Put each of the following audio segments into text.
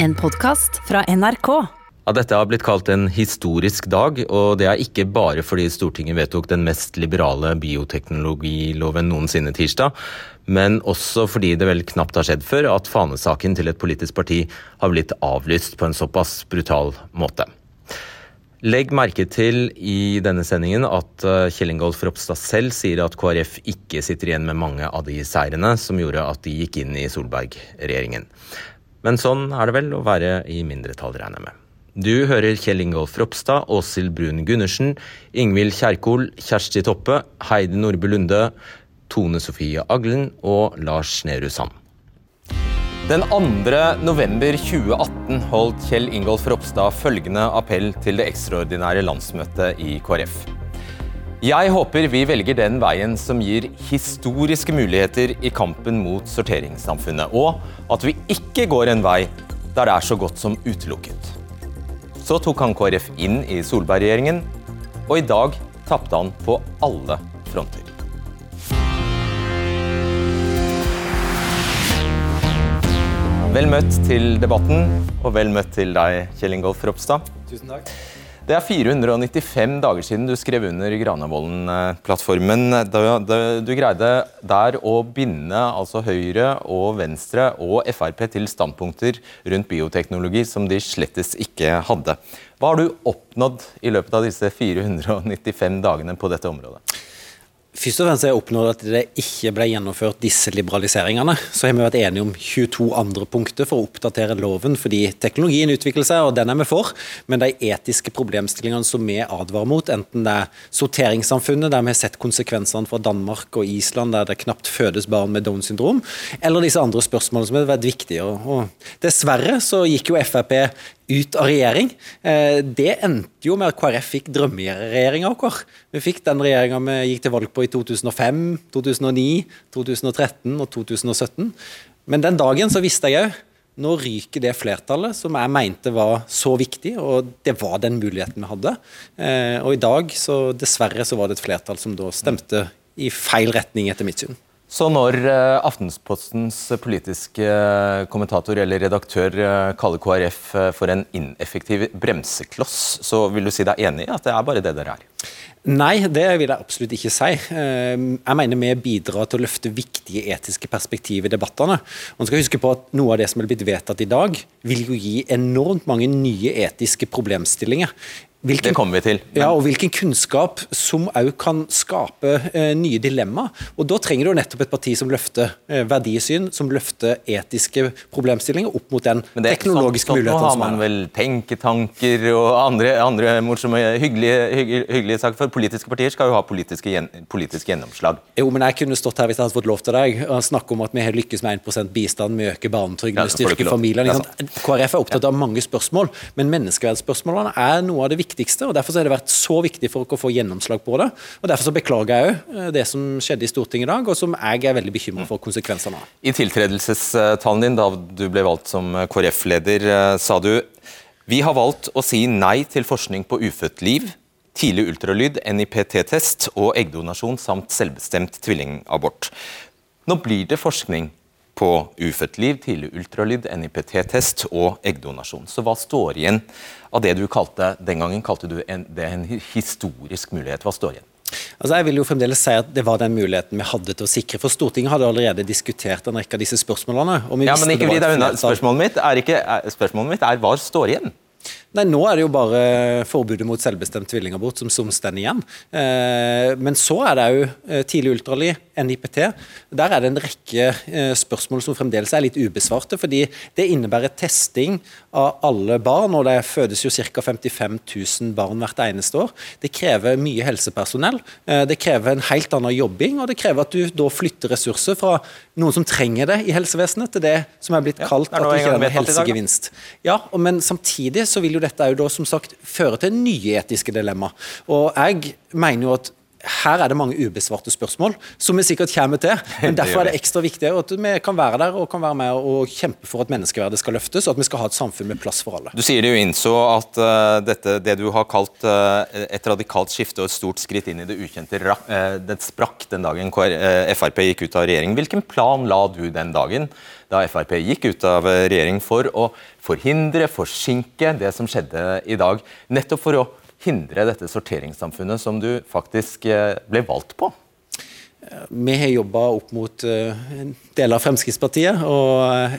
En podkast fra NRK. Ja, dette har blitt kalt en historisk dag, og det er ikke bare fordi Stortinget vedtok den mest liberale bioteknologiloven noensinne tirsdag, men også fordi det vel knapt har skjedd før at fanesaken til et politisk parti har blitt avlyst på en såpass brutal måte. Legg merke til i denne sendingen at eh, Kjell Ingolf Ropstad selv sier at KrF ikke sitter igjen med mange av de seirene som gjorde at de gikk inn i Solberg-regjeringen. Men sånn er det vel å være i mindretall, regner jeg med. Du hører Kjell Ingolf Ropstad, Åshild Brun Gundersen, Ingvild Kjerkol, Kjersti Toppe, Heidi Nordby Lunde, Tone Sofie Aglen og Lars Nehru Sand. Den 2. november 2018 holdt Kjell Ingolf Ropstad følgende appell til det ekstraordinære landsmøtet i KrF. Jeg håper vi velger den veien som gir historiske muligheter i kampen mot sorteringssamfunnet, og at vi ikke går en vei der det er så godt som utelukket. Så tok han KrF inn i Solberg-regjeringen, og i dag tapte han på alle fronter. Vel møtt til debatten, og vel møtt til deg, Kjell Ingolf Ropstad. Tusen takk. Det er 495 dager siden du skrev under Granavolden-plattformen. Du greide der å binde altså Høyre og Venstre og Frp til standpunkter rundt bioteknologi som de slettes ikke hadde. Hva har du oppnådd i løpet av disse 495 dagene på dette området? Først og fremst har jeg oppnådd at det ikke ble gjennomført disse liberaliseringene. Så har vi vært enige om 22 andre punkter for å oppdatere loven, fordi teknologien utvikler seg, og den er vi for. Men de etiske problemstillingene som vi advarer mot, enten det er sorteringssamfunnet, der vi har sett konsekvensene fra Danmark og Island, der det knapt fødes barn med Downs syndrom, eller disse andre spørsmålene som har vært viktige. Og dessverre så gikk jo Frp ut av regjering. Eh, det endte jo med at KrF fikk drømmeregjeringa vår. Vi fikk den regjeringa vi gikk til valg på i 2005, 2009, 2013 og 2017. Men den dagen så visste jeg òg nå ryker det flertallet som jeg mente var så viktig, og det var den muligheten vi hadde. Eh, og i dag, så dessverre, så var det et flertall som da stemte i feil retning, etter mitt syn. Så når uh, Aftenpostens politiske uh, kommentator eller redaktør kaller KrF for en ineffektiv bremsekloss, så vil du si deg enig i at det er bare det dere er? Nei, det vil jeg absolutt ikke si. Jeg mener vi bidrar til å løfte viktige etiske perspektiv i debattene. Man skal huske på at Noe av det som er blitt vedtatt i dag, vil jo gi enormt mange nye etiske problemstillinger. Hvilken, det kommer vi til. Men... Ja, og Hvilken kunnskap som òg kan skape eh, nye dilemmaer. Og Da trenger du nettopp et parti som løfter eh, verdisyn, som løfter etiske problemstillinger opp mot den teknologiske muligheten som er. Nå har man vel tenketanker og andre, andre morsomme, hyggelige, hyggelige, hyggelige, saker. For politiske partier skal jo ha politiske, gjen, politiske, gjennomslag. Jo, men jeg kunne stått her hvis jeg hadde fått lov til deg og snakke om at vi har lykkes med 1% bistand, vi øker barnetrygden, vi ja, styrker familiene. KrF er opptatt av mange spørsmål, men menneskeverdsspørsmålene er noe av det viktige viktigste. og Derfor har det vært så viktig for å få gjennomslag på det. og Derfor så beklager jeg òg eh, det som skjedde i Stortinget i dag, og som jeg er veldig bekymra for konsekvensene av. I tiltredelsestalen din da du ble valgt som KrF-leder, eh, sa du vi har valgt å si nei til forskning på ufødt liv, tidlig ultralyd, NIPT-test og eggdonasjon samt selvbestemt tvillingabort. Nå blir det forskning på ufødt liv, tidlig ultralyd, NIPT-test og eggdonasjon. Så hva står igjen av det du kalte den gangen kalte du en, det en historisk mulighet? Hva står igjen? Altså jeg vil jo fremdeles si at Det var den muligheten vi hadde til å sikre. for Stortinget hadde allerede diskutert en rekke av disse spørsmålene. ja, men ikke vri deg unna. Spørsmålet mitt er, ikke, spørsmålet mitt er hva står igjen? Nei, Nå er det jo bare forbudet mot selvbestemt tvillingabort som, som står igjen. Eh, men så er det òg eh, tidlig ultralyd, NIPT. Der er det en rekke eh, spørsmål som fremdeles er litt ubesvarte. fordi det innebærer testing av alle barn, og det fødes jo ca. 55 000 barn hvert eneste år. Det krever mye helsepersonell. Eh, det krever en helt annen jobbing, og det krever at du da flytter ressurser fra noen som trenger det i helsevesenet, til det som er blitt kalt ja, er at du ikke har helsegevinst. Ja, men samtidig så vil jo dette jo da som sagt føre til nye etiske dilemma. Og jeg mener jo at her er det mange ubesvarte spørsmål, som vi sikkert kommer til. Men derfor er det ekstra viktig at vi kan være der og kan være med og kjempe for at menneskeverdet skal løftes, og at vi skal ha et samfunn med plass for alle. Du sier det jo innså at uh, dette, det du har kalt uh, et radikalt skifte og et stort skritt inn i det ukjente, uh, det sprakk den dagen Frp gikk ut av regjering. Hvilken plan la du den dagen? da Frp gikk ut av regjering for å forhindre, forsinke det som skjedde i dag. Nettopp for å hindre dette sorteringssamfunnet som du faktisk eh, ble valgt på? Vi har jobba opp mot uh, deler av Fremskrittspartiet. og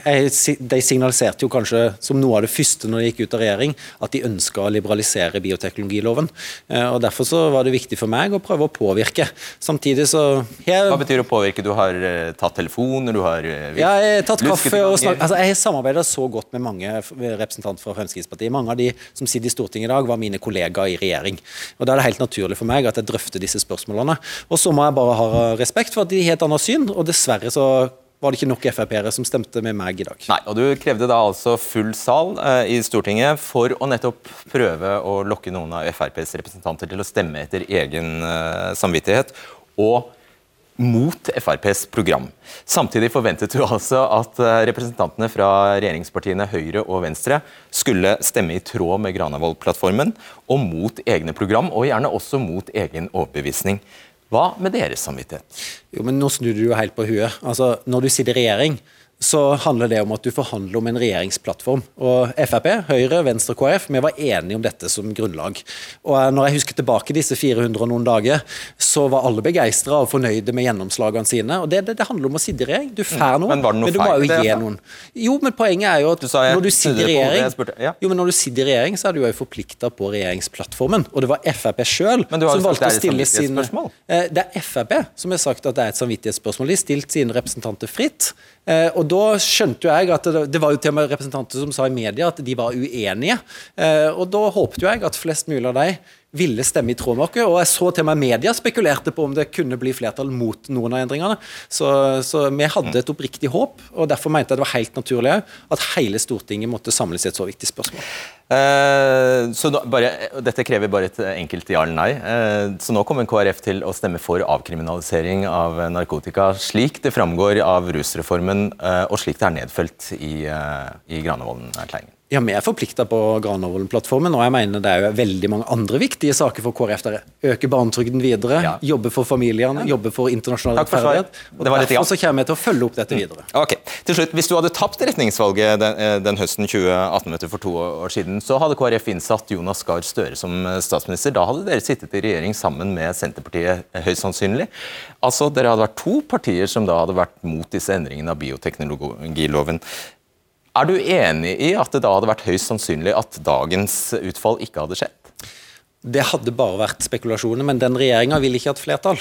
De signaliserte jo kanskje som noe av det første når de gikk ut av regjering, at de ønska å liberalisere bioteknologiloven. Uh, og Derfor så var det viktig for meg å prøve å påvirke. Samtidig så jeg, Hva betyr å påvirke? Du har tatt telefoner, du har Ja, jeg har tatt kaffe og snakket altså, Jeg har samarbeida så godt med mange representanter fra Fremskrittspartiet. Mange av de som sitter i Stortinget i dag, var mine kollegaer i regjering. Og Da er det helt naturlig for meg at jeg drøfter disse spørsmålene. Og så må jeg bare ha respekt for at de har et annet syn, og dessverre så var det ikke nok Frp-ere som stemte med meg i dag. Nei, og Du krevde da altså full sal eh, i Stortinget for å nettopp prøve å lokke noen av FrPs representanter til å stemme etter egen eh, samvittighet, og mot FrPs program. Samtidig forventet du altså at eh, representantene fra regjeringspartiene Høyre og Venstre skulle stemme i tråd med Granavolden-plattformen, og mot egne program, og gjerne også mot egen overbevisning. Hva med deres samvittighet? Jo, men Nå snur du jo helt på huet. Altså, Når du sitter i regjering, så handler det om at du forhandler om en regjeringsplattform. Og Frp, Høyre, Venstre og KrF vi var enige om dette som grunnlag. Og eh, Når jeg husker tilbake disse 400 og noen dager, så var alle begeistra og fornøyde med gjennomslagene sine. og Det, det, det handler om å sitte i regjering. Du får noe, men, noe men du må jo gi noen. Jo, men poenget er jo at du når du sitter i regjering ja. Jo, men når du sitter i regjering, så er du jo forplikta på regjeringsplattformen. Og det var Frp sjøl som valgte å stille sine eh, Det er Frp som har sagt at det er et samvittighetsspørsmål. De har stilt sine representanter fritt. Eh, og Da skjønte jo jeg at det, det, var jo til og med representanter som sa i media at de var uenige. Eh, og Da håpet jo jeg at flest mulig av de ville stemme i tråd med oss. Og jeg så til og med media spekulerte på om det kunne bli flertall mot noen av endringene. Så, så vi hadde et oppriktig håp, og derfor mente jeg det var helt naturlig at hele Stortinget måtte samles i et så viktig spørsmål. Eh, så nå, bare, Dette krever bare et enkelt ja eller nei. Eh, så nå kommer KrF til å stemme for avkriminalisering av narkotika, slik det framgår av rusreformen, eh, og slik det er nedfelt i, i Granavolden-erklæringen. Ja, Vi er forplikta på Granavolden-plattformen, og jeg mener det er jo veldig mange andre viktige saker for KrF. der Øke barnetrygden videre, ja. jobbe for familiene, ja. jobbe for internasjonal rettferdighet. Og Derfor så kommer jeg til å følge opp dette videre. Ok, til slutt, Hvis du hadde tapt retningsvalget den, eh, den høsten 2018 for to år siden, så hadde KrF innsatt Jonas Gahr Støre som eh, statsminister. Da hadde dere sittet i regjering sammen med Senterpartiet, eh, høyst sannsynlig. Altså, Dere hadde vært to partier som da hadde vært mot disse endringene av bioteknologiloven. Er du enig i at det da hadde vært høyst sannsynlig at dagens utfall ikke hadde skjedd? Det hadde bare vært spekulasjoner, men den regjeringa ville ikke hatt flertall.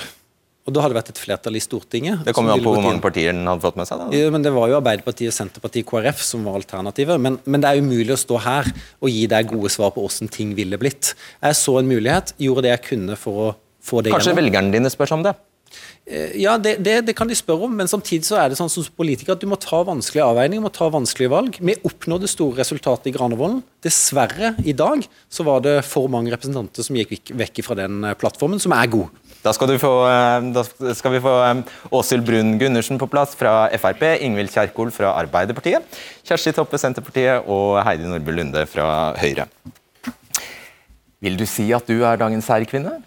Og da hadde det vært et flertall i Stortinget. Det kommer jo an på hvor mange partier den hadde fått med seg? da. Ja, men Det var jo Arbeiderpartiet, Senterpartiet, KrF som var alternativet. Men, men, det er umulig å stå her og gi deg gode svar på hvordan ting ville blitt. Jeg så en mulighet, gjorde det jeg kunne for å få det Kanskje gjennom. Kanskje velgerne dine spør seg om det? Eh, ja, det, det, det, kan de spørre om, men samtidig så er det sånn som politiker at du må ta vanskelige avveininger, må ta vanskelige valg. Vi oppnådde store resultater i Granavolden. Dessverre, i dag så var det for mange representanter som gikk vekk fra den eh, plattformen, som er god. Da skal, få, eh, da skal vi få Åshild Brun Gundersen på plass fra Frp, Ingvild Kjerkol fra Arbeiderpartiet, Kjersti Toppe Senterpartiet og Heidi Nordby Lunde fra Høyre. Vil du si at du er dagens særkvinne?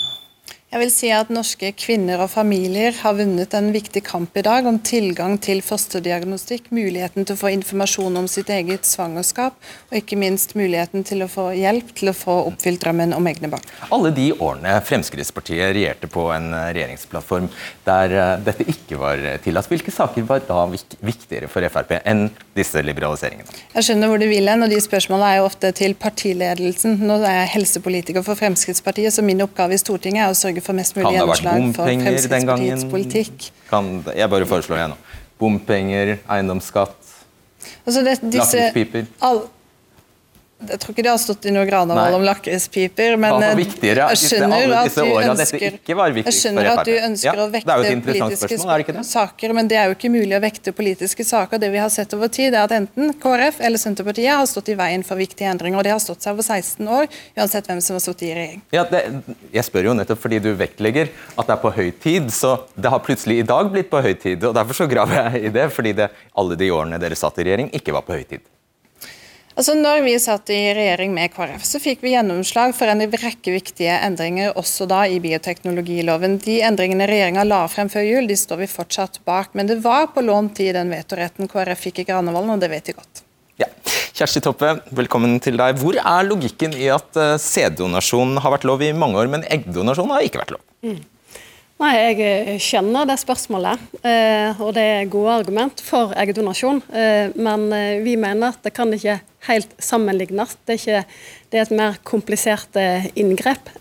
Jeg vil si at Norske kvinner og familier har vunnet en viktig kamp i dag om tilgang til fosterdiagnostikk, muligheten til å få informasjon om sitt eget svangerskap, og ikke minst muligheten til å få hjelp til å få oppfylt drømmen om egne barn. Alle de årene Fremskrittspartiet regjerte på en eh, regjeringsplattform der eh, dette ikke var tillatt, hvilke saker var da viktigere for Frp enn disse liberaliseringene? Jeg skjønner hvor du vil hen, og de spørsmålene er jo ofte til partiledelsen. Nå er jeg helsepolitiker for Fremskrittspartiet, så min oppgave i Stortinget er å sørge for mest mulig gjennomslag for Fremskrittspartiets politikk. Kan, jeg bare foreslår det nå. Bompenger, eiendomsskatt, altså lakrispiper. Jeg tror ikke de har stått i noe Granavolden om lakrispiper, men eh, viktigere jeg skjønner at du ønsker, at du ønsker Ja, å er vekte politiske spørsmål, er det det? saker, men det er jo ikke mulig å vekte politiske saker. Det vi har sett over tid, er at enten KrF eller Senterpartiet har stått i veien for viktige endringer, og det har stått seg over 16 år, uansett hvem som har sittet i regjering. Ja, det, jeg spør jo nettopp fordi du vektlegger at det er på høy tid, så det har plutselig i dag blitt på høy tid. og Derfor så graver jeg i det, fordi det alle de årene dere satt i regjering, ikke var på høy tid. Altså, når vi satt i regjering med KrF, så fikk vi gjennomslag for en rekke viktige endringer, også da i bioteknologiloven. De endringene regjeringa la frem før jul, de står vi fortsatt bak. Men det var på lånt tid den vetoretten KrF fikk i Granavolden, og det vet de godt. Ja. Kjersti Toppe, velkommen til deg. Hvor er logikken i at eh, sæddonasjon har vært lov i mange år, men eggdonasjon har ikke vært lov? Nei, Jeg eh, skjønner det spørsmålet, eh, og det er gode argument for eggdonasjon. Eh, men vi mener at det kan ikke helt sammenlignes. Det er, ikke, det er et mer komplisert inngrep.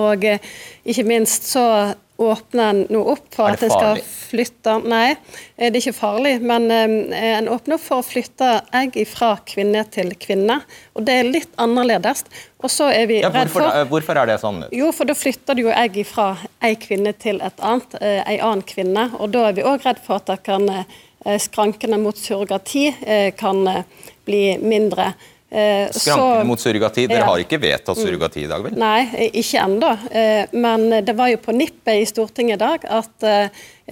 Og ikke minst så åpner en nå opp for at en skal flytte Nei, eh, det er ikke farlig, men eh, en åpner opp for å flytte egg fra kvinne til kvinne. Og det er litt annerledes. Og så er vi Ja, redd hvorfor, for hvorfor er det sånn? jo, for da flytter du jo egg fra ei kvinne til et annet, eh, ei annen kvinne. Og da er vi òg redd for at det kan, eh, skrankene mot surrogati eh, kan eh, bli mindre. Eh, Skrankene så- mot surrogati. Dere Ja. har ikke vedtatt surrogati i dag, vel? Nei, ikke ennå. Eh, Men det var jo på nippet i Stortinget i dag at eh,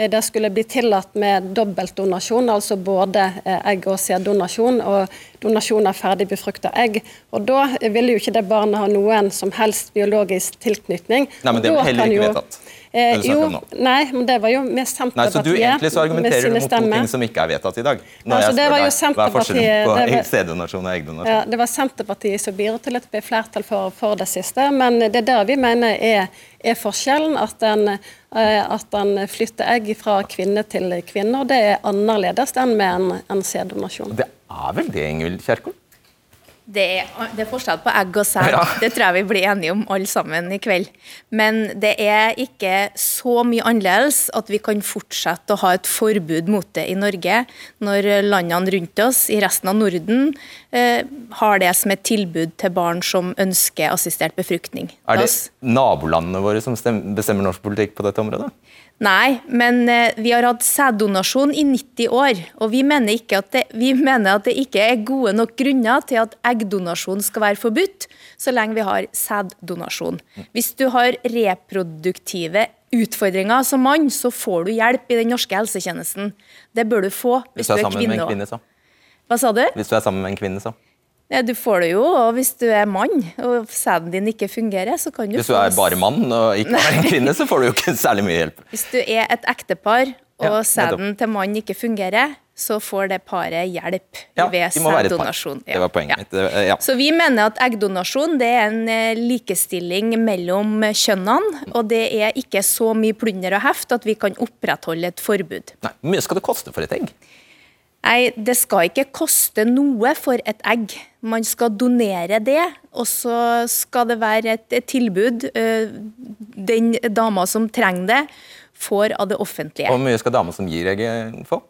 det skulle bli tillatt med dobbeltdonasjon, altså både egg- og sæddonasjon og donasjon av ferdig befrukta egg. Og da vil jo ikke det barnet ha noen som helst biologisk tilknytning. Nei, men det er heller ikke vedtatt. Eh, jo, nei, men det var jo med Senterpartiet. Nei, så du egentlig så argumenterer du mot to ting som ikke er vedtatt i dag? Når Altså, det var jo deg, Hva er forskjellen Senterpartiet- på det var- sæddonasjon og eggdonasjon? Ja, det var Senterpartiet som bidro til at det ble flertall for, for det siste. Men det er der vi mener er, er forskjellen. At en, eh, at en flytter egg fra kvinne til kvinne. Og det er annerledes enn med en, en sæddonasjon. Er vel det, Ingvild Kjerkol? Det er, det er forskjell på egg og sæd. Ja. Det tror jeg vi blir enige om alle sammen i kveld. Men det er ikke så mye annerledes at vi kan fortsette å ha et forbud mot det i Norge, når landene rundt oss i resten av Norden eh, har det som et tilbud til barn som ønsker assistert befruktning. Er det nabolandene våre som bestemmer norsk politikk på dette området? Nei, men eh, vi har hatt sæddonasjon i 90 år, og vi mener, ikke at det, vi mener at det ikke er gode nok grunner til at eggdonasjon skal være forbudt, så lenge vi har sæddonasjon. Hvis du har reproduktive utfordringer som mann, så får du hjelp i den norske helsetjenesten. Det bør du få Hvis hvis du er er kvinne. Hva sa du? Hvis du er sammen med en kvinne, så. Ja, du får det jo, og hvis du er mann og sæden din ikke fungerer, så kan du Hvis du er bare mann og ikke er en kvinne, så får du jo ikke særlig mye hjelp. Hvis du er et ektepar og Ja, sæden til mannen ikke fungerer, så får det paret hjelp Ja, ved de må være et par. Det var poenget Ja. mitt. Ja. Så vi mener at eggdonasjon det er en eh, likestilling mellom kjønnene, og det er ikke så mye plunder og heft at vi kan opprettholde et forbud. Nei, Hvor mye skal det koste for et egg? Nei, det skal ikke koste noe for et egg. Man skal donere det, og så skal det være et, et tilbud eh, den dama som trenger det, får av det offentlige. Hvor mye skal dama som gir egget få?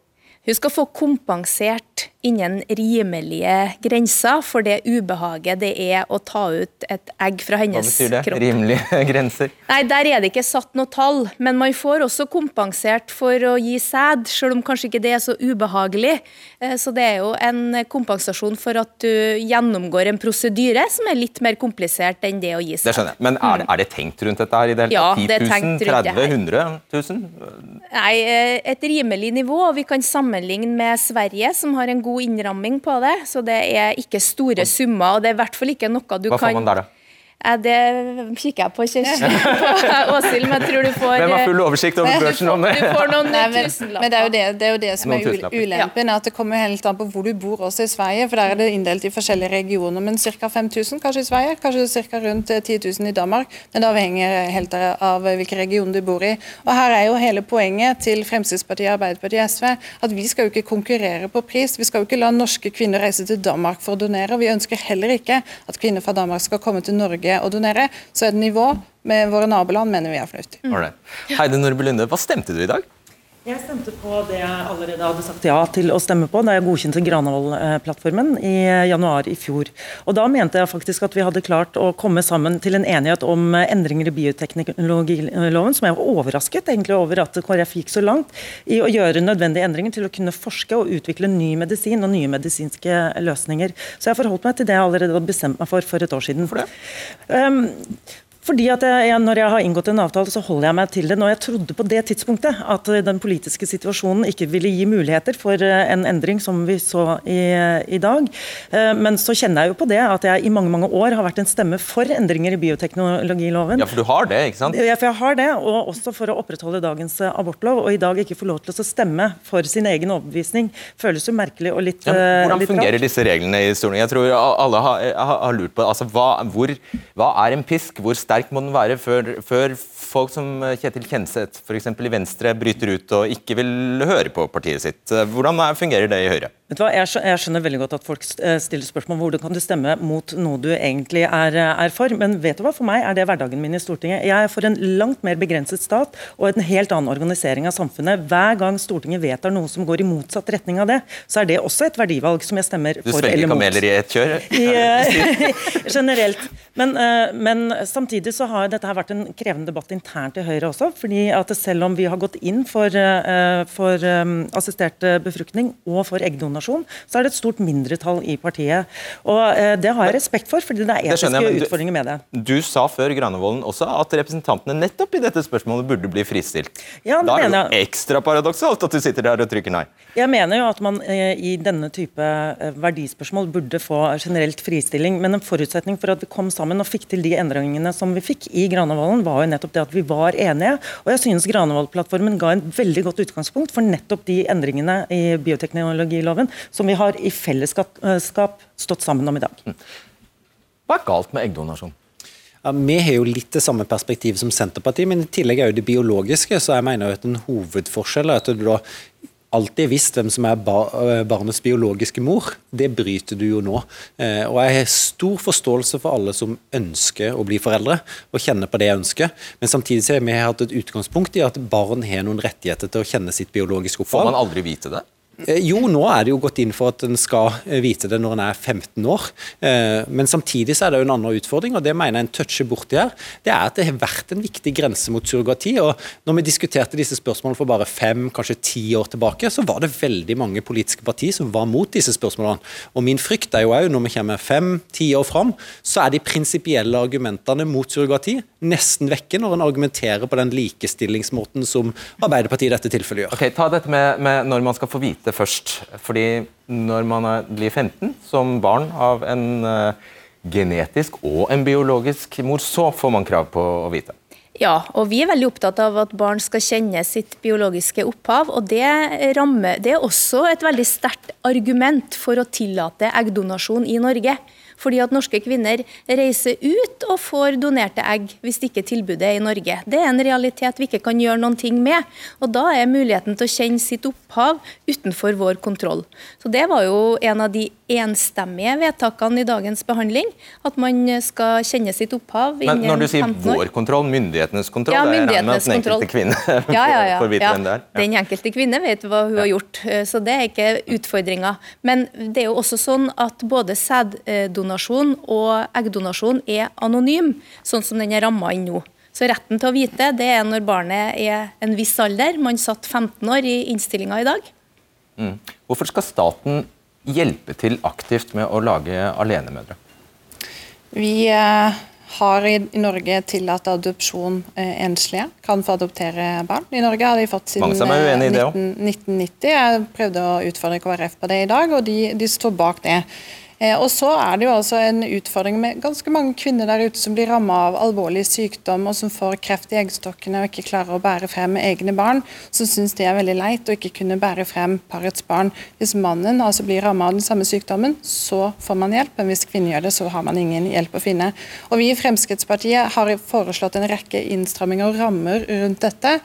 Hun skal få kompensert innen rimelige grenser for det ubehaget det er å ta ut et egg fra hennes kropp. Hva betyr det? kropp. Rimelige grenser? Nei, Der er det ikke satt noe tall, men man får også kompensert for å gi sæd, selv om kanskje ikke det er så ubehagelig. Eh, Så det er jo en kompensasjon for at du gjennomgår en prosedyre som er litt mer komplisert enn det å gi sæd. Det skjønner jeg. Men er det, er det tenkt rundt dette her i det hele Ja, tatt? er 10 000? tenkt rundt det 30 000? 100 000? Nei, eh, et rimelig nivå. og Vi kan sammenligne med Sverige, som har en god innramming på det. Så det er ikke store summer, og det er i hvert fall ikke noe du Hva får man der, da? Ja, det kikker jeg på, Kjersti. På Åshild, men jeg tror du får Hvem har full oversikt over børsen om det? Du får noen Nei, men, tusenlapper. men det er jo det, det, er jo det som Noen er ulempen, ja. at det kommer helt an på hvor du bor også i Sverige. For der er det inndelt i forskjellige regioner, men ca. 5000 kanskje i Sverige. Kanskje ca. rundt eh, 10 000 i Danmark. Men det avhenger helt av hvilken region du bor i. Og her er jo hele poenget til Fremskrittspartiet, Arbeiderpartiet og SV at vi skal jo ikke konkurrere på pris. Vi skal jo ikke la norske kvinner reise til Danmark for å donere. Vi ønsker heller ikke at kvinner fra Danmark skal komme til Norge og donere. Så et nivå med våre naboland mener vi er fornuftig. Heidi Nordby Lunde, hva stemte du i dag? Jeg stemte på det jeg allerede hadde sagt ja til å stemme på da jeg godkjente Granavolden-plattformen i januar i fjor. Og Da mente jeg faktisk at vi hadde klart å komme sammen til en enighet om endringer i bioteknologiloven, som jeg var overrasket egentlig over at KrF gikk så langt i å gjøre nødvendige endringer til å kunne forske og utvikle ny medisin og nye medisinske løsninger. Så jeg forholdt meg til det jeg allerede hadde bestemt meg for for et år siden. For det? Um, fordi at jeg, Når jeg har inngått en avtale, så holder jeg meg til det. Når jeg trodde på det tidspunktet at den politiske situasjonen ikke ville gi muligheter for eh, en endring som vi så i, i dag. Eh, men så kjenner jeg jo på det at jeg i mange mange år har vært en stemme for endringer i bioteknologiloven. Ja, for du har det, ikke sant? Ja, for jeg har det, og også for å opprettholde dagens eh, abortlov. Og i dag ikke få lov til å stemme for sin egen overbevisning føles jo merkelig og litt ja, Hvordan litt fungerer rart. disse reglene i Stortinget? Jeg tror alle har, har lurt på altså, hva, hvor, hva er en pisk? Hvor sterk sterk må den være før, før folk som Kjetil Kjenseth f.eks. i Venstre bryter ut og ikke vil høre på partiet sitt? Hvordan fungerer det i Høyre? Vet du hva, Jeg skjønner veldig godt at folk eh, stiller spørsmål om hvordan kan du stemme mot noe du egentlig er, er, for, men vet du hva, for meg er det hverdagen min i Stortinget. Jeg er for en langt mer begrenset stat og en helt annen organisering av samfunnet. Hver gang Stortinget vedtar noe som går i motsatt retning av det, så er det også et verdivalg som jeg stemmer for eller mot. Du svelger kameler i ett kjør? I, eh, generelt. Men, eh, men, samtidig så har dette vært en krevende debatt internt i Høyre også. fordi at selv om vi har gått inn for, for assistert befruktning og for eggdonasjon, kombinasjon, så er det et stort mindretall i partiet. Og eh, Det har jeg respekt for, fordi det er etiske jeg, utfordringer med det. Du sa før Granevolden også at representantene nettopp i dette spørsmålet burde bli fristilt. Ja, da er det jo ekstra paradoksalt at du sitter der og trykker nei. Jeg mener jo at man eh, i denne type eh, verdispørsmål burde få generelt fristilling, men en forutsetning for at vi kom sammen og fikk til de endringene som vi fikk i Granavolden, var jo nettopp det at vi var enige. Og jeg synes Granavolden-plattformen ga en veldig godt utgangspunkt for nettopp de endringene i bioteknologiloven som vi har i fellesskap stått sammen om i dag. Mm. Hva er galt med eggdonasjon? Ja, vi har jo litt det samme perspektivet som Senterpartiet, men i tillegg er jo det biologiske. Så jeg mener at en hovedforskjell er at du da alltid visst hvem som er eh, barnets biologiske mor. Det bryter du jo nå. Eh, og jeg har stor forståelse for alle som ønsker å bli foreldre, og kjenner på det jeg ønsker. Men samtidig så har vi hatt et utgangspunkt i at barn har noen rettigheter til å kjenne sitt biologiske opphav. Får man aldri vite det? Eh, jo, nå er det jo gått inn for at en skal eh, vite det når en er 15 år. Eh, men samtidig så er det jo en annen utfordring, og det mener jeg en toucher borti her. Det er at det har vært en viktig grense mot surrogati. og når vi diskuterte disse spørsmålene for bare fem, kanskje ti år tilbake, så var det veldig mange politiske partier som var mot disse spørsmålene. Og min frykt er jo òg, når vi kommer fem-ti år fram, så er de prinsipielle argumentene mot surrogati nesten vekke når en argumenterer på den likestillingsmåten som Arbeiderpartiet i dette tilfellet gjør. Ok, Ta dette med, med når man skal få vite det først. Fordi når man blir 15 som barn av en uh, genetisk og en biologisk mor, så får man krav på å vite. Ja, og vi er veldig opptatt av at barn skal kjenne sitt biologiske opphav. og Det, rammer, det er også et veldig sterkt argument for å tillate eggdonasjon i Norge. Fordi at norske kvinner reiser ut og får donerte egg hvis ikke tilbudet er i Norge. Det er en realitet vi ikke kan gjøre noen ting med. Og da er muligheten til å kjenne sitt opphav utenfor vår kontroll. Så Det var jo en av de enstemmige vedtakene i dagens behandling. At man skal kjenne sitt opphav innen 15 år. Men når du sier vår kontroll, myndighetenes kontroll, ja, myndighetenes det er den enkelte kvinne ja, ja, ja, får vite ja. hvem det er? Ja. Den enkelte kvinne vet hva hun har gjort, så det er ikke utfordringa. Men det er jo også sånn at både sæddonasjon sæddonasjon og eggdonasjon er anonym, sånn som den er ramma inn nå. Så retten til å vite det er når barnet er en viss alder. Man satt 15 år i innstillinga i dag. Mm. Hvorfor skal staten hjelpe til aktivt med å lage alenemødre? Vi eh, har i, Norge tillatt adopsjon eh, enslige. Kan få adoptere barn. I Norge har de fått siden eh, 19, 1990. Jeg prøvde å utfordre KrF på det i dag, og de, de står bak det. Eh, og så er det jo altså en utfordring med ganske mange kvinner der ute som blir rammet av alvorlig sykdom, og som får kreft i eggstokkene og ikke klarer å bære frem egne barn. Som syns det er veldig leit å ikke kunne bære frem parets barn. Hvis mannen altså blir rammet av den samme sykdommen, så får man hjelp, men hvis kvinnen gjør det, så har man ingen hjelp å finne. Og Vi i Fremskrittspartiet har foreslått en rekke innstramminger og rammer rundt dette.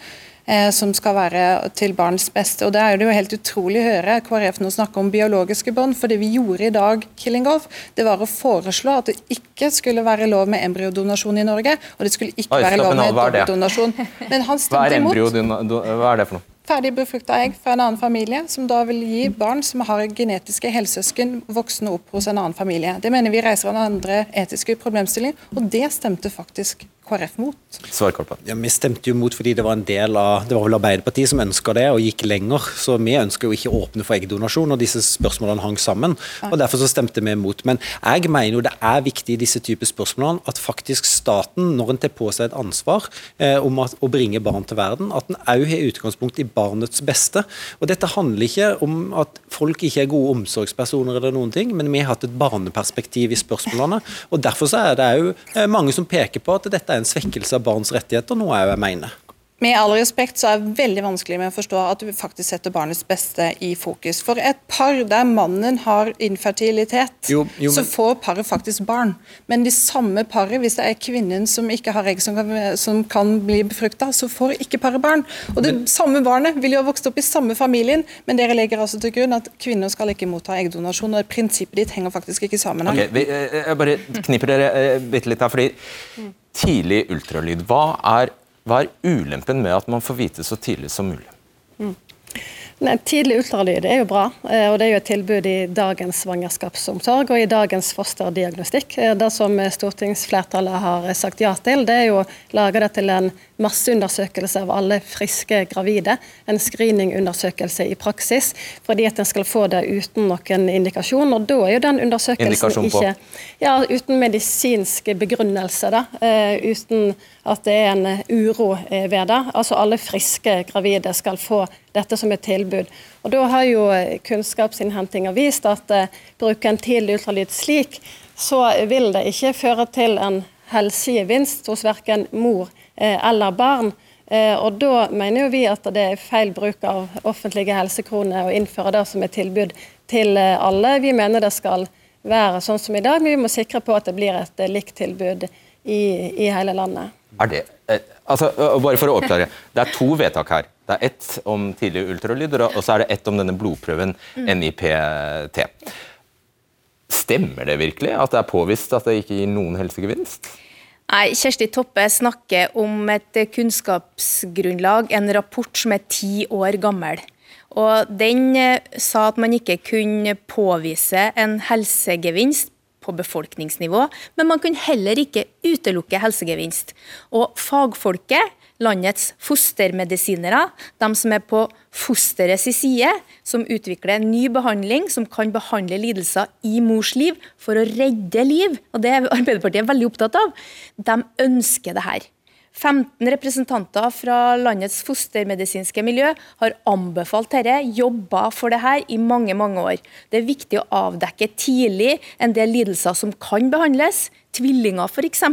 Eh, som skal være til barns beste. Og Det er det jo helt utrolig å høre KrF nå snakke om biologiske bånd. For det vi gjorde i dag, Killingolf, det var å foreslå at det ikke skulle være lov med embryodonasjon i Norge. Og det skulle ikke Oi, være lov med dobbeltdonasjon. Men han stemte imot. Hva er, det for noe? ferdig befrukta egg fra en annen familie, som da vil gi barn som har genetiske helsesøsken voksne opp hos en annen familie. Det mener vi reiser en andre etiske problemstillinger, og det stemte faktisk KrF mot. Svarkolpa. Ja, Vi stemte jo mot fordi det var en del av Det var vel Arbeiderpartiet som ønska det, og gikk lenger. Så vi ønsker jo ikke å åpne for eggdonasjon, og disse spørsmålene hang sammen. og Derfor så stemte vi mot. Men jeg mener jo det er viktig i disse typer spørsmålene at faktisk staten, når en tar på seg et ansvar eh, om at, å bringe barn til verden, at en òg har utgangspunkt i barnets beste. Og Dette handler ikke om at folk ikke er gode omsorgspersoner, eller noen ting, men vi har hatt et barneperspektiv i spørsmålene. og Derfor så er det òg mange som peker på at dette er en svekkelse av barns rettigheter, noe jeg mener. Med all respekt så er det veldig vanskelig med å forstå at du faktisk setter barnets beste i fokus. For et par der mannen har infertilitet, jo, jo, men... så får paret faktisk barn. Men de samme paret, hvis det er kvinnen som ikke har egg som kan, som kan bli befrukta, så får ikke paret barn. Og det men... samme barnet vil jo ha vokst opp i samme familien, men dere legger altså til grunn at kvinner skal ikke motta eggdonasjon. og Prinsippet ditt henger faktisk ikke sammen. Okay, vi, eh, jeg bare kniper dere eh, bitte litt her, fordi tidlig ultralyd, hva er, hva er ulempen med at man får vite så tidlig som mulig? Mm. Nei, tidlig ultralyd er jo bra, eh, og det er jo et tilbud i dagens svangerskapsomsorg og i dagens fosterdiagnostikk. Eh, det som stortingsflertallet har sagt ja til, det er jo å lage det til en masseundersøkelse av alle friske gravide. En screeningundersøkelse i praksis, fordi at en skal få det uten noen indikasjon. Og da er jo den undersøkelsen ikke ja, uten medisinsk begrunnelse, da. Uh, uten at det er en uro ved det. Altså alle friske gravide skal få dette som et tilbud. Og Da har jo kunnskapsinnhentinga vist at eh, bruker en tidlig ultralyd slik, så vil det ikke føre til en helsegevinst hos verken mor eh, eller barn. Eh, og Da mener jo vi at det er feil bruk av offentlige helsekroner å innføre det som et tilbud til alle. Vi mener det skal være sånn som i dag, men vi må sikre på at det blir et likt tilbud i, i hele landet. Er det, altså, bare for å oppklare, det er to vedtak her. Det er ett om tidlig ultralyd, og så er det ett om denne blodprøven NIPT. Stemmer det virkelig at det er påvist at det ikke gir noen helsegevinst? Nei, Kjersti Toppe snakker om et kunnskapsgrunnlag, en rapport som er ti år gammel. Og Den eh, sa at man ikke kunne påvise en helsegevinst på befolkningsnivå, men man kunne heller ikke utelukke helsegevinst. Og Fagfolket landets fostermedisinere, de som er på fosterets side, som utvikler en ny behandling som kan behandle lidelser i mors liv for å redde liv, og det er Arbeiderpartiet veldig opptatt av, de ønsker det her. 15 representanter fra landets fostermedisinske miljø har anbefalt dette, jobba for dette i mange mange år. Det er viktig å avdekke tidlig en del lidelser som kan behandles. Tvillinger f.eks.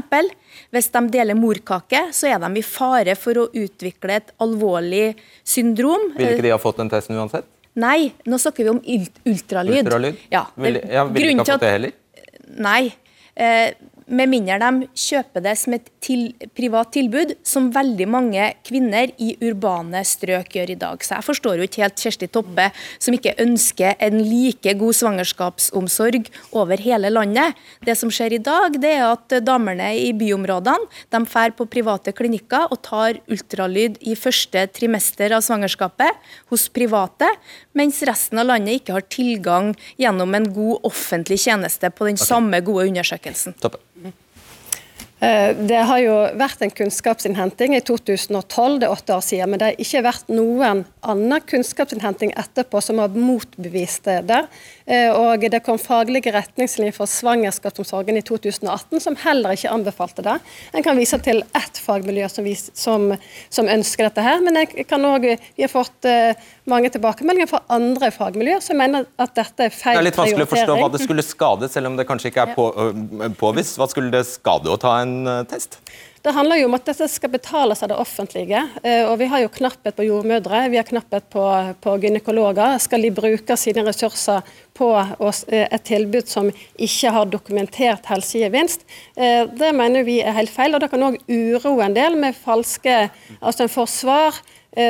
Hvis de deler morkake, så er de i fare for å utvikle et alvorlig syndrom. Vil ikke de ha fått den testen uansett? Nei, nå snakker vi om ultralyd. Ultralyd? Ja, vil, ja, vil ikke ha fått det heller? Nei. Eh, med mindre de kjøper det som et til, privat tilbud, som veldig mange kvinner i urbane strøk gjør i dag. Så jeg forstår jo ikke helt Kjersti Toppe, som ikke ønsker en like god svangerskapsomsorg over hele landet. Det som skjer i dag, det er at damene i byområdene de drar på private klinikker og tar ultralyd i første trimester av svangerskapet hos private, mens resten av landet ikke har tilgang gjennom en god offentlig tjeneste på den okay. samme gode undersøkelsen. Toppe. Eh, det har jo vært en kunnskapsinnhenting i 2012, det er åtte år siden, men det har ikke vært noen annen kunnskapsinnhenting etterpå som har motbevist det. Eh, og det kom faglige retningslinjer for svangerskapsomsorgen i 2018 som heller ikke anbefalte det. En kan vise til ett fagmiljø som, vis, som, som ønsker dette her, men også, vi har fått uh, mange tilbakemeldinger fra andre fagmiljøer som mener at dette er feil prioritering. Det er litt vanskelig å forstå hva det skulle skade, selv om det kanskje ikke er på, påvist. Hva skulle det skade å ta en test? Det handler jo om at dette skal betales av det offentlige. Eh, og Vi har jo knapphet på jordmødre, vi har knapphet på, på gynekologer. Skal de bruke sine ressurser på eh, et tilbud som ikke har dokumentert helsegevinst? Eh, det mener vi er helt feil. og Det kan òg uroe en del med falske altså en forsvar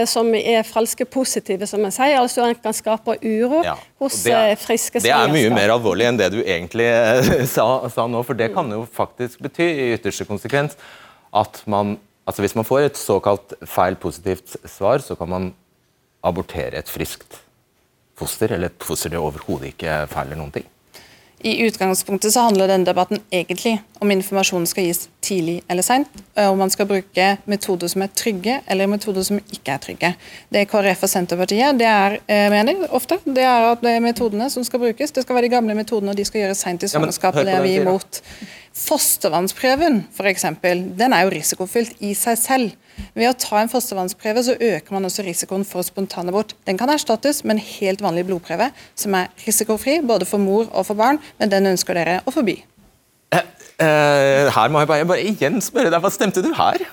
som er falske positive, som en sier. altså En kan skape uro ja, hos er, friske Det er mye mer alvorlig enn det du egentlig sa, sa nå, for det kan jo faktisk bety i ytterste konsekvens at man altså Hvis man får et såkalt feil positivt svar, så kan man abortere et friskt foster, eller et foster det overhodet ikke feiler noen ting? I utgangspunktet så handler denne debatten egentlig om informasjonen skal gis tidlig eller seint, om man skal bruke metoder som er trygge eller metoder som ikke er trygge. Det KrF og Senterpartiet det er, eh, mener ofte, det er at det er metodene som skal brukes. Det skal være de gamle metodene, og de skal gjøres seint i svangerskapet. Ja, det er vi imot. Fostervannsprøven f.eks., den er jo risikofylt i seg selv. Ved å ta en fostervannsprøve så øker man også risikoen for spontanabort. Den kan erstattes med en helt vanlig blodprøve som er risikofri både for mor og for barn, men den ønsker dere å forby. Uh, her må jeg bare, bare, igjen spørre deg, Hva stemte du her?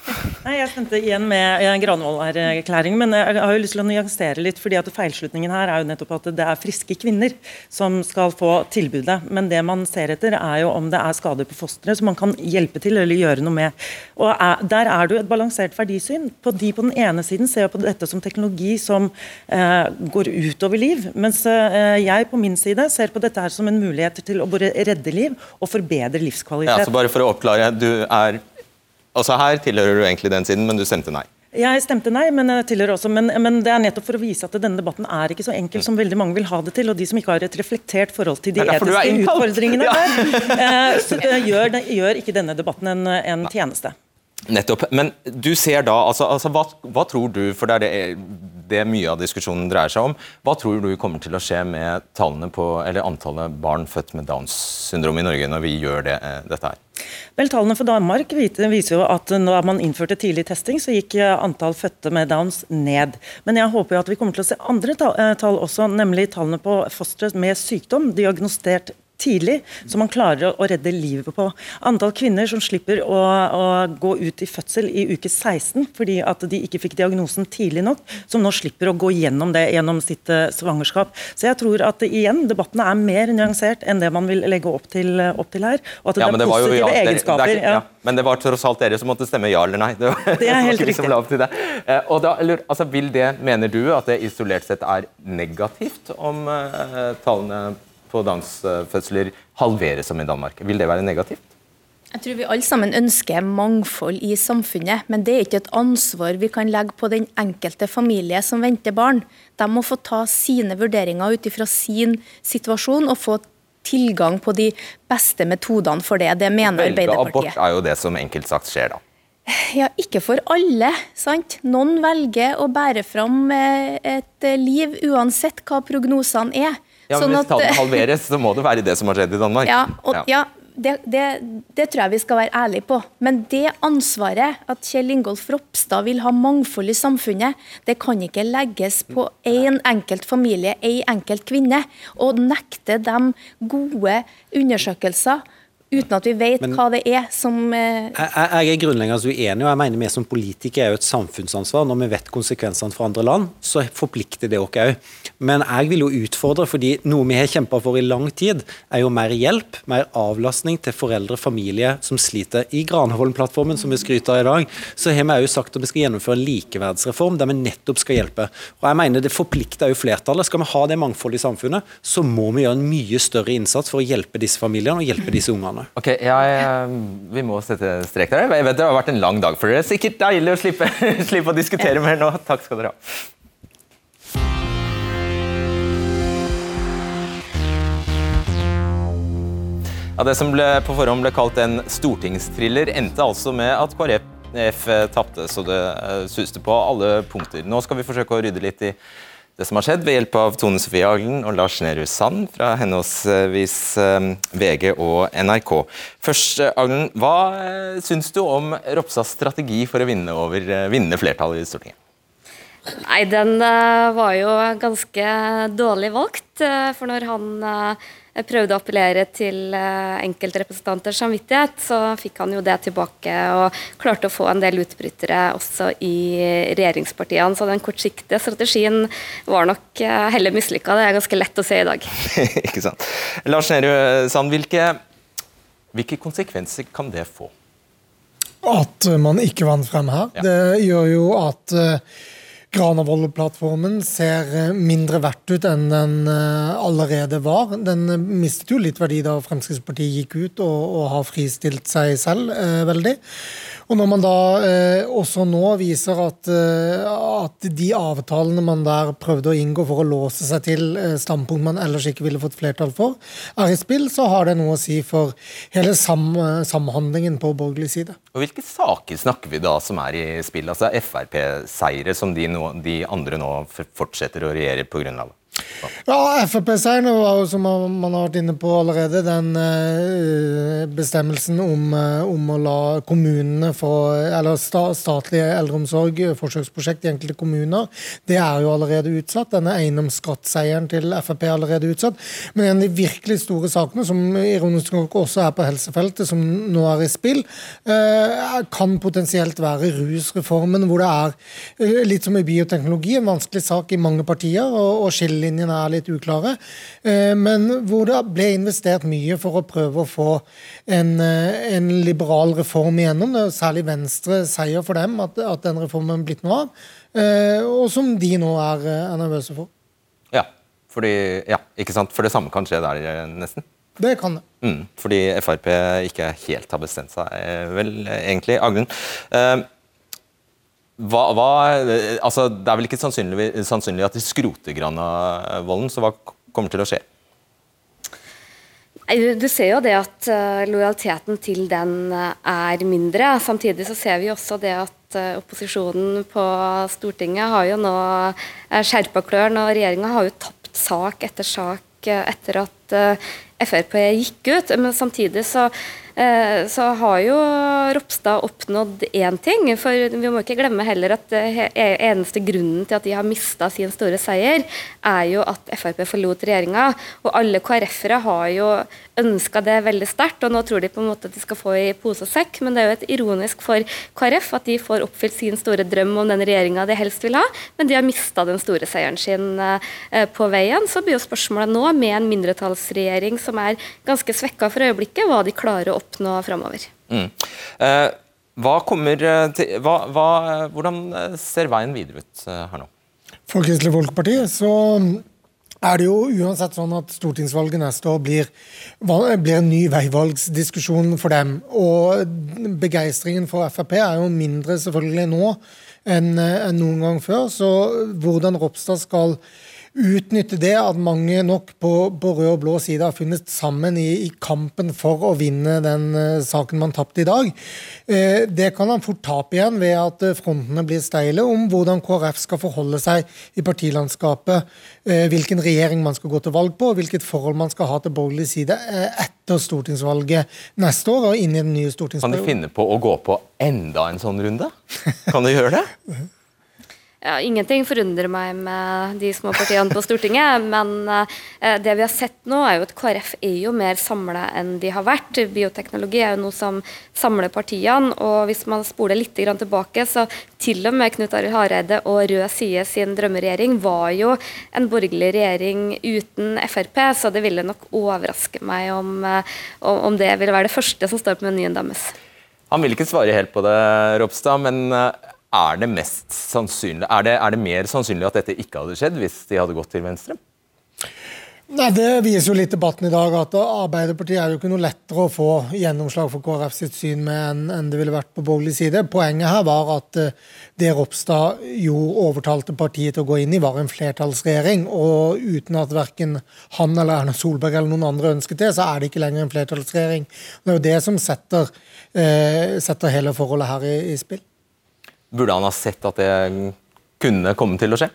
Nei, Jeg stemte igjen med Granavolden-erklæringen, men jeg har jo lyst til å nyansere litt. fordi at Feilslutningen her er jo nettopp at det er friske kvinner som skal få tilbudet. Men det man ser etter, er jo om det er skader på fosteret som man kan hjelpe til eller gjøre noe med. Og er, Der er det jo et balansert verdisyn. På De på den ene siden ser på dette som teknologi som uh, går utover liv, mens uh, jeg på min side ser på dette her som en mulighet til å både redde liv og forbedre livskvalitet. Ja, så bare for å oppklare, du er Altså Her tilhører du egentlig den siden, men du stemte nei. Jeg stemte nei, men jeg tilhører også, men, men, det er nettopp for å vise at denne debatten er ikke så enkel som veldig mange vil ha det til. Og de som ikke har et reflektert forhold til de etiske utfordringene ja. der, så så gjør, gjør, ikke denne debatten en, en tjeneste. Nettopp. Men du ser da, altså, altså hva, hva, tror du, for det er det, det, mye av diskusjonen dreier seg om, hva tror du kommer til å skje med tallene på, eller antallet barn født med Downs syndrom i Norge når vi gjør det, eh, dette her? Vel, Tallene for Danmark viser jo at når man innførte tidlig testing, så gikk eh, antall fødte med Downs ned. Men jeg håper jo at vi kommer til å se andre eh, tall også, nemlig tallene på fostre med sykdom diagnostert tidlig, så man klarer å, redde livet på. Antall kvinner som slipper å, å, gå ut i fødsel i uke 16 fordi at de ikke fikk diagnosen tidlig nok, som nå slipper å gå gjennom det gjennom sitt uh, svangerskap. Så jeg tror at igjen, debattene er mer nyansert enn det man vil legge opp til, opp til her. Og at ja, det er positive jo, ja, egenskaper. Det, det er, ja. Men det var tross alt dere som måtte stemme ja eller nei. Det var, det er helt riktig. Det. Uh, og da, eller, altså, vil det, Mener du at det isolert sett er negativt om uh, tallene på dansfødsler halveres som i Danmark. Vil det være negativt? Jeg tror vi alle sammen ønsker mangfold i samfunnet, men det er ikke et ansvar vi kan legge på den enkelte familie som venter barn. De må få ta sine vurderinger ut ifra sin situasjon og få tilgang på de beste metodene for det. Det mener Velge Arbeiderpartiet. Abort er jo det som enkelt sagt skjer, da. Ja, ikke for alle, sant. Noen velger å bære fram eh, et liv uansett hva prognosene er. Ja, men sånn Hvis tallene halveres, så må det være det som har skjedd i Danmark. Ja, og, ja. Det, det, det, tror jeg vi skal være ærlige på. Men det ansvaret at Kjell Ingolf Ropstad vil ha mangfold i samfunnet, det kan ikke legges på én enkelt familie, en enkelt kvinne. Og nekte dem gode undersøkelser uten at vi vet Men, hva det er som eh... jeg, jeg, er grunnleggende uenig, og jeg mener vi som politikere er jo et samfunnsansvar. Når vi vet konsekvensene for andre land, så forplikter det oss òg. Men jeg vil jo utfordre, fordi noe vi har kjempa for i lang tid, er jo mer hjelp, mer avlastning til foreldre og familie som sliter. I Granavolden-plattformen, som vi skryter av i dag, så har vi òg sagt at vi skal gjennomføre en likeverdsreform der vi nettopp skal hjelpe. Og jeg mener det forplikter jo flertallet. Skal vi ha det mangfoldet i samfunnet, så må vi gjøre en mye større innsats for å hjelpe disse familiene og hjelpe disse ungene spørsmålet. Ok, jeg, eh, Vi må sette strek der. Jeg vet Det har vært en lang dag for dere. Sikkert deilig å slippe, slippe å diskutere mer nå. Takk skal dere ha. Ja, det som ble, på forhånd ble kalt en stortingstriller, endte altså med at KrF tapte så det eh, suste på alle punkter. Nå skal vi forsøke å rydde litt i det som har skjedd, ved hjelp av Tone Sofie Aglen og Lars Nehru Sand fra henholdsvis eh, VG og NRK. Først, eh, Aglen, hva eh, syns du om Ropstads strategi for å vinne, over, vinne flertallet i Stortinget? Nei, den var jo ganske dårlig valgt. For når han prøvde å appellere til eh, enkeltrepresentanters samvittighet, så fikk han jo det tilbake og klarte å få en del utbrytere også i regjeringspartiene. Så den kortsiktige strategien var nok eh, heller mislykka. Det er ganske lett å se i dag. Ikke sant. Lars Nehru Sand, hvilke, hvilke konsekvenser kan det få? At man ikke vant frem her. Ja. Det gjør jo at uh, Granavolden-plattformen ser eh, mindre verdt ut enn den eh, allerede var. Den eh, mistet jo litt verdi da Fremskrittspartiet gikk ut og, og har fristilt seg selv eh, veldig. Og når man da eh, også nå viser at, eh, at, de avtalene man der prøvde å inngå for å låse seg til eh, standpunkt man ellers ikke ville fått flertall for, er i spill, så har det noe å si for hele sam, samhandlingen på borgerlig side. Og Hvilke saker snakker vi da som er i spill? Altså Frp-seire som de, no, de andre nå fortsetter å regjere på grunn av? Ja, Frp-seieren var jo, som man har vært inne på allerede, den uh, bestemmelsen om, uh, om, å la kommunene få Eller sta, statlig eldreomsorg, forsøksprosjekt i enkelte kommuner, det er jo allerede utsatt. Denne eiendomsskattseieren til Frp er allerede utsatt. Men en av de virkelig store sakene, som ironisk nok også er på helsefeltet, som nå er i spill, kan potensielt være rusreformen, hvor det er litt som i bioteknologi, en vanskelig sak i mange partier. og skille skillelinjene er litt uklare. Eh, men hvor det ble investert mye for å prøve å få en, eh, en liberal reform igjennom. Det er særlig Venstre seier for dem at, at den reformen blitt noe av. Eh, og som de nå er, er nervøse for. Ja, fordi, ja, ikke sant? For det samme kan skje der, nesten? Det kan det. Mm, fordi Frp ikke helt har bestemt seg, vel, egentlig. Aglen. Uh, hva, hva, altså, det er vel ikke sannsynlig, sannsynlig at de skroter Granavolden, så hva kommer til å skje? Du ser jo det at uh, lojaliteten til den uh, er mindre. Samtidig så ser vi også det at uh, opposisjonen på Stortinget har jo nå skjerpa klørne, og regjeringa har jo tapt sak etter sak etter at Frp gikk ut. Men samtidig så Eh, så har jo Ropstad oppnådd én ting. For vi må ikke glemme heller at e-, eneste grunnen til at de har mista sin store seier, er jo at Frp forlot regjeringa. Og alle KrF-ere har jo ønska det veldig sterkt, og nå tror de på en måte at de skal få i pose og sekk. Men det er jo et ironisk for KrF at de får oppfylt sin store drøm om den regjeringa de helst vil ha, men de har mista den store seieren sin eh, på veien. Så blir jo spørsmålet nå, med en mindretallsregjering som er ganske svekka for øyeblikket, hva de klarer å oppnå framover. Mm. Eh, hva kommer eh, til, hva, hva, hvordan ser veien videre ut her nå? For Kristelig Folkeparti så er det jo uansett sånn at stortingsvalget neste år blir, blir en ny veivalgsdiskusjon for dem. Og begeistringen for Frp er jo mindre selvfølgelig nå enn, enn noen gang før. Så hvordan Ropstad skal utnytte det at mange nok på, på rød og blå side har funnet sammen i, i kampen for å vinne den uh, saken man tapte i dag. Uh, det kan han fort tape igjen ved at uh, frontene blir steile om hvordan KrF skal forholde seg i partilandskapet, hvilken regjering man skal gå til valg på, og hvilket forhold man skal ha til borgerlig side etter stortingsvalget neste år og inn i den nye stortingsperioden. Kan de finne på å gå på enda en sånn runde? Kan de gjøre det? Ja, ingenting forundrer meg med de små partiene på Stortinget. Men eh, det vi har sett nå, er jo at KrF er jo mer samla enn de har vært. Bioteknologi er jo noe som samler partiene. Og hvis man spoler litt tilbake, så til og med Knut Arild Hareide og Rød Side sin drømmeregjering var jo en borgerlig regjering uten Frp, så det ville nok overraske meg om, eh, om det ville være det første som står på menyen deres. Han vil ikke svare helt på det, Ropstad, men eh, er det, er det, er det mer sannsynlig at dette ikke hadde skjedd hvis de hadde gått til Venstre? Nei, Det viser jo litt debatten i dag at Arbeiderpartiet er jo ikke noe lettere å få gjennomslag for KrF sitt syn med enn det ville vært på borgerlig side. Poenget her var at eh, det Ropstad jo overtalte partiet til å gå inn i, var en flertallsregjering. Og uten at verken han eller Erna Solberg eller noen andre ønsket det, så er det ikke lenger en flertallsregjering. Det er jo det som setter, eh, setter hele forholdet her i, i spill. Burde han ha sett at det kunne komme til å skje?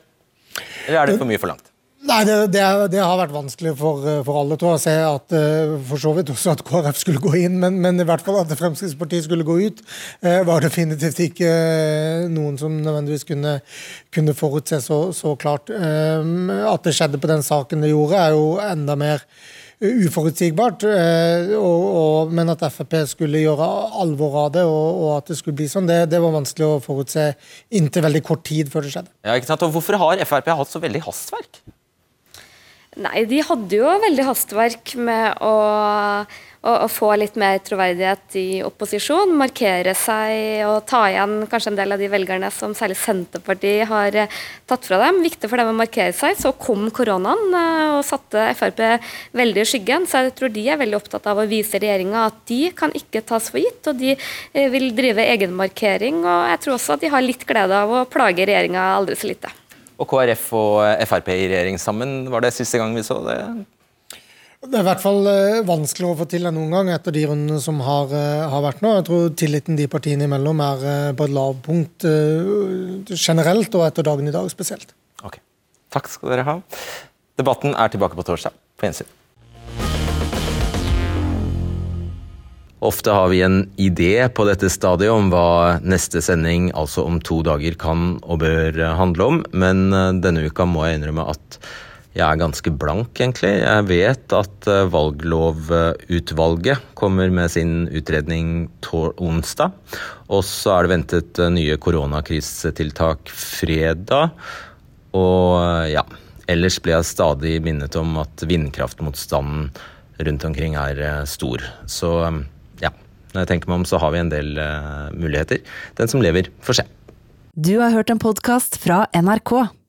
Eller er det for mye forlangt? Nei, det, det, det, har vært vanskelig for, for alle tror jeg, å se at uh, for så vidt også at KrF skulle gå inn, men, men, i hvert fall at Fremskrittspartiet skulle gå ut, uh, var definitivt ikke uh, noen som nødvendigvis kunne, kunne forutse så, så klart. at det skjedde på den saken det gjorde, er jo enda mer uforutsigbart. Eh, og, og, men at Frp skulle gjøre alvor av det, og, og at det skulle bli sånn, det, det, var vanskelig å forutse inntil veldig kort tid før det skjedde. Ja, ikke sant? Og Hvorfor har Frp hatt så veldig hastverk? Nei, de hadde jo veldig hastverk med å, å, få litt mer troverdighet i opposisjon. Markere seg og ta igjen kanskje en del av de velgerne som særlig Senterpartiet har eh, tatt fra dem. Viktig for dem å markere seg. Så kom koronaen eh, og satte Frp veldig i skyggen. Så jeg tror de er veldig opptatt av å vise regjeringa at de kan ikke tas for gitt. Og de eh, vil drive egenmarkering. Og jeg tror også at de har litt glede av å plage regjeringa aldri så lite. Og KrF og Frp i regjering sammen, var det siste gang vi så det? Det er i hvert fall vanskelig å få til enn noen gang etter de rundene som har, eh, har, vært nå. Jeg tror tilliten de partiene imellom er eh, på et lavpunkt generelt, og etter dagen i dag spesielt. Ok, Takk skal dere ha. Debatten er tilbake på torsdag. På gjensyn. Ofte har vi en idé på dette stadiet om hva neste sending, altså om to dager, kan og bør handle om, men eh, denne uka må jeg innrømme at jeg er ganske blank, egentlig. Jeg vet at eh, valglovutvalget kommer med sin utredning onsdag. Og så er det ventet eh, nye koronakrisetiltak fredag. Og ja, ellers blir jeg stadig minnet om at vindkraftmotstanden rundt omkring er stor. Så ja, når jeg tenker meg om, så har vi en del muligheter. Den som lever, får se. Du har hørt en podkast fra NRK.